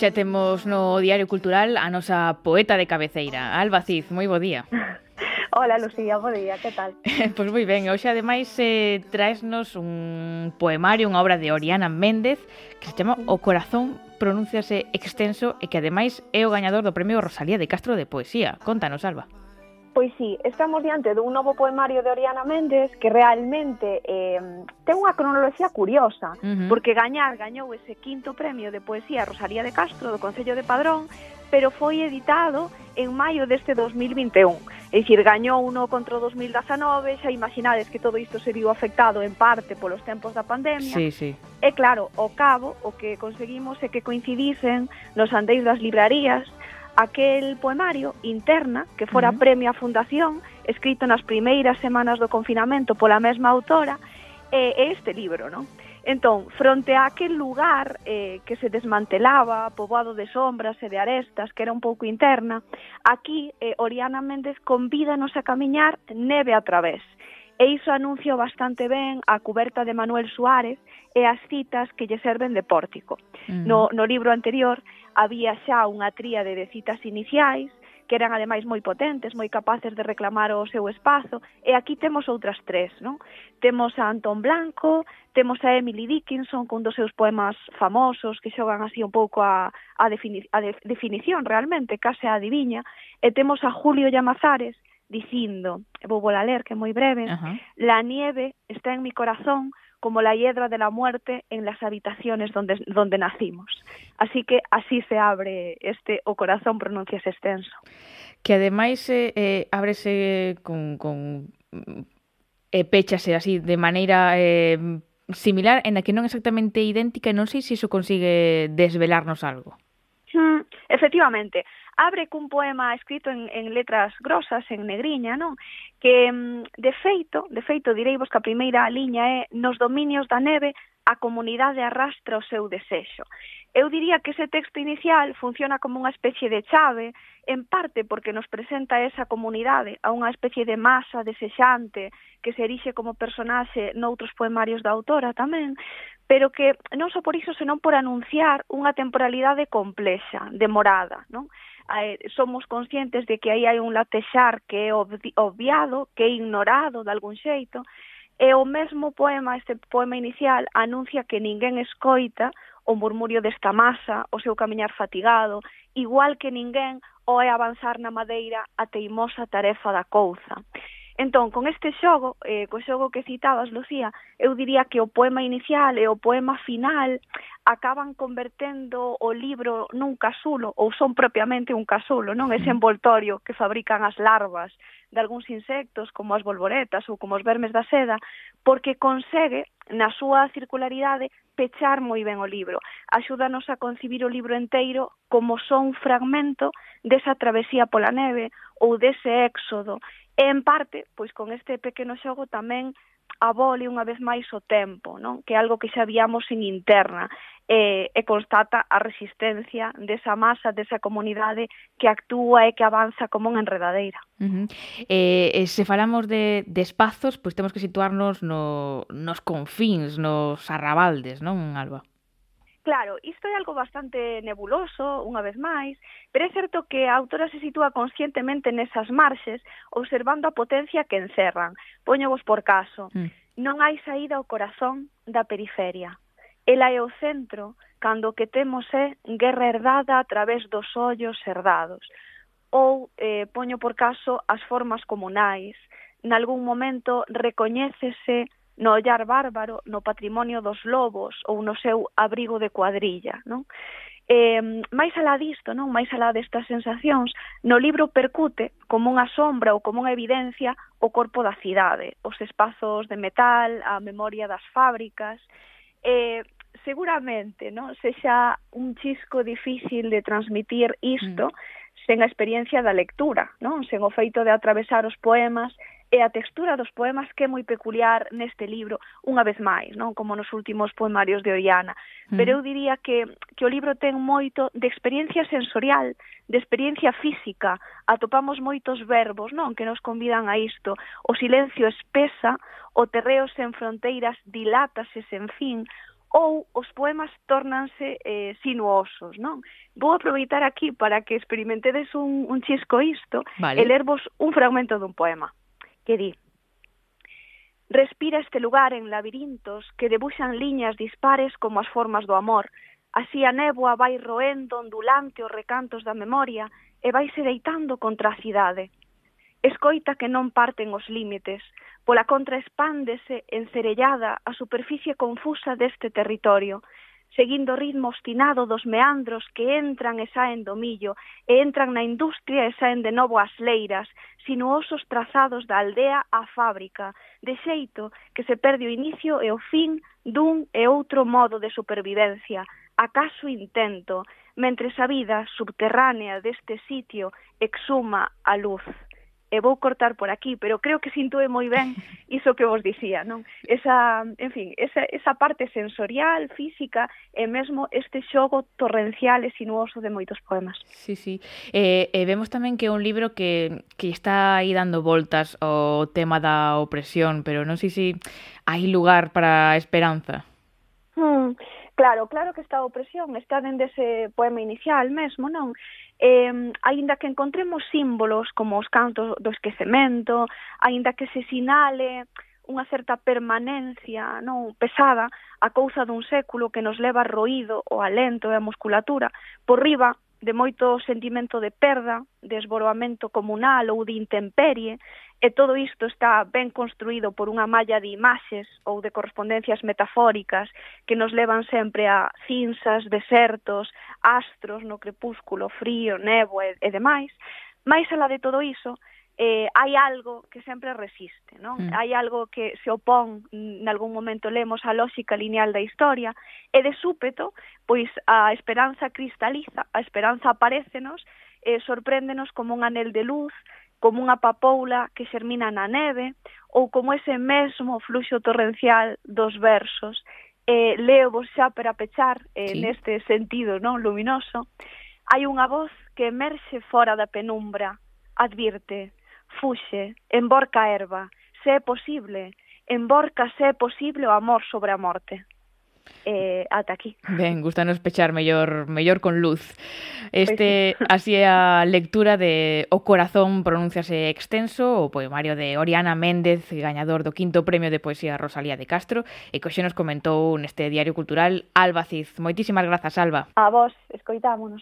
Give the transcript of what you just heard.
Xa temos no Diario Cultural a nosa poeta de cabeceira, Alba Cid, moi bo día. Hola, Lucía, bo día, que tal? pois pues moi ben, hoxe ademais eh, traesnos un poemario, unha obra de Oriana Méndez que se chama O corazón pronúnciase extenso e que ademais é o gañador do Premio Rosalía de Castro de Poesía. Contanos, Alba. Pois sí, estamos diante dun novo poemario de Oriana Méndez que realmente eh, ten unha cronoloxía curiosa, uh -huh. porque gañar gañou ese quinto premio de poesía Rosalía de Castro do Concello de Padrón, pero foi editado en maio deste 2021. É dicir, gañou uno contra o 2019, xa imaginades que todo isto se viu afectado en parte polos tempos da pandemia. Sí, sí. E claro, o cabo, o que conseguimos é que coincidisen nos andeis das librarías, aquel poemario interna que fora uh -huh. premio a Fundación, escrito nas primeiras semanas do confinamento pola mesma autora, e eh, este libro, non? Entón, fronte a aquel lugar eh, que se desmantelaba, poboado de sombras e de arestas, que era un pouco interna, aquí eh, Oriana Méndez convídanos a camiñar neve a través. E iso anuncio bastante ben a cuberta de Manuel Suárez e as citas que lle serven de pórtico. Uh -huh. no, no libro anterior había xa unha tríade de citas iniciais que eran ademais moi potentes, moi capaces de reclamar o seu espazo, e aquí temos outras tres, non? Temos a Antón Blanco, temos a Emily Dickinson cun dos seus poemas famosos que xogan así un pouco a, a, defini a de definición realmente, case a adiviña, e temos a Julio Llamazares dicindo, vou vola ler que é moi breve, uh -huh. la nieve está en mi corazón como la hiedra de la muerte en las habitaciones donde, donde nacimos. Así que así se abre este O corazón pronuncias extenso. Que ademais eh, eh, ábrese con, con mm, e eh, péchase así de maneira eh, similar en a que non exactamente idéntica e non sei se iso consigue desvelarnos algo. Mm, efectivamente, abre cun poema escrito en, en letras grosas, en negriña, non? Que, mm, de feito, de feito, direivos que a primeira liña é nos dominios da neve a comunidade arrastra o seu desexo. Eu diría que ese texto inicial funciona como unha especie de chave, en parte porque nos presenta esa comunidade, a unha especie de masa desexante que se erixe como personaxe noutros poemarios da autora tamén, pero que non só por iso, senón por anunciar unha temporalidade complexa, demorada, non? somos conscientes de que aí hai un latexar que é obviado, que é ignorado de algún xeito, e o mesmo poema, este poema inicial, anuncia que ninguén escoita o murmurio desta masa, o seu camiñar fatigado, igual que ninguén o é avanzar na madeira a teimosa tarefa da couza. Entón, con este xogo, eh, co xogo que citabas, Lucía, eu diría que o poema inicial e o poema final acaban convertendo o libro nun casulo, ou son propiamente un casulo, non ese envoltorio que fabrican as larvas de algúns insectos, como as bolboretas ou como os vermes da seda, porque consegue, na súa circularidade, pechar moi ben o libro. Axúdanos a concibir o libro enteiro como son un fragmento desa travesía pola neve ou dese éxodo E en parte, pois con este pequeno xogo tamén abole unha vez máis o tempo, non? que é algo que xa víamos en interna, e, e constata a resistencia desa masa, desa comunidade que actúa e que avanza como unha enredadeira. Uh -huh. eh, eh, se falamos de, de espazos, pois temos que situarnos no, nos confíns, nos arrabaldes, non, Alba? Claro, isto é algo bastante nebuloso, unha vez máis, pero é certo que a autora se sitúa conscientemente nesas marxes, observando a potencia que encerran. Póñovos por caso. Mm. Non hai saída ao corazón da periferia. Ela é o centro, cando o que temos é guerra herdada a través dos ollos herdados. Ou, eh, poño por caso, as formas comunais. Nalgún momento recoñécese no ollar bárbaro, no patrimonio dos lobos ou no seu abrigo de cuadrilla, non? Eh, máis alá disto, non? máis alá destas sensacións, no libro percute como unha sombra ou como unha evidencia o corpo da cidade, os espazos de metal, a memoria das fábricas, eh, seguramente non sexa un chisco difícil de transmitir isto mm. sen a experiencia da lectura, non? sen o feito de atravesar os poemas e a textura dos poemas que é moi peculiar neste libro, unha vez máis, non como nos últimos poemarios de Oriana. Mm. Pero eu diría que, que o libro ten moito de experiencia sensorial, de experiencia física, atopamos moitos verbos non que nos convidan a isto. O silencio espesa, o terreo sen fronteiras dilátase sen fin, ou os poemas tórnanse eh, sinuosos, non? Vou aproveitar aquí para que experimentedes un, un chisco isto vale. e lervos un fragmento dun poema que di Respira este lugar en labirintos que debuxan liñas dispares como as formas do amor. Así a néboa vai roendo ondulante os recantos da memoria e vaise deitando contra a cidade. Escoita que non parten os límites, pola contra expándese encerellada a superficie confusa deste territorio, seguindo o ritmo obstinado dos meandros que entran e saen do millo, e entran na industria e saen de novo as leiras, sinuosos trazados da aldea á fábrica, de xeito que se perde o inicio e o fin dun e outro modo de supervivencia, acaso intento, mentre a vida subterránea deste sitio exuma a luz e vou cortar por aquí, pero creo que sintúe moi ben iso que vos dicía, non? Esa, en fin, esa, esa parte sensorial, física, e mesmo este xogo torrencial e sinuoso de moitos poemas. Sí, sí. Eh, e eh, vemos tamén que é un libro que, que está aí dando voltas ao tema da opresión, pero non sei se hai lugar para a esperanza. Hmm. Claro, claro que está a opresión, está dende ese poema inicial mesmo, non? Eh, aínda que encontremos símbolos como os cantos do esquecemento, aínda que se sinale unha certa permanencia non pesada a cousa dun século que nos leva roído o alento e a musculatura por riba de moito sentimento de perda, de esboroamento comunal ou de intemperie, e todo isto está ben construído por unha malla de imaxes ou de correspondencias metafóricas que nos levan sempre a cinzas, desertos, astros no crepúsculo, frío, nevo e, e demais, máis alá de todo iso, eh, hai algo que sempre resiste, non? Mm. Hai algo que se opón, mm, nalgún momento lemos, a lógica lineal da historia, e de súpeto, pois a esperanza cristaliza, a esperanza aparecenos, eh, sorpréndenos como un anel de luz, como unha papoula que xermina na neve ou como ese mesmo fluxo torrencial dos versos. Eh, leo vos xa para pechar eh, sí. neste sentido non luminoso. Hai unha voz que emerxe fora da penumbra, advirte, fuxe, emborca a erva, se é posible, emborca se é posible o amor sobre a morte eh, ata aquí. Ben, gustanos pechar mellor mellor con luz. Pois este pues sí. así é a lectura de O corazón pronunciase extenso, o poemario de Oriana Méndez, gañador do quinto premio de poesía Rosalía de Castro, e que hoxe nos comentou neste Diario Cultural Alba Cid. Moitísimas grazas, Alba. A vos, escoitámonos.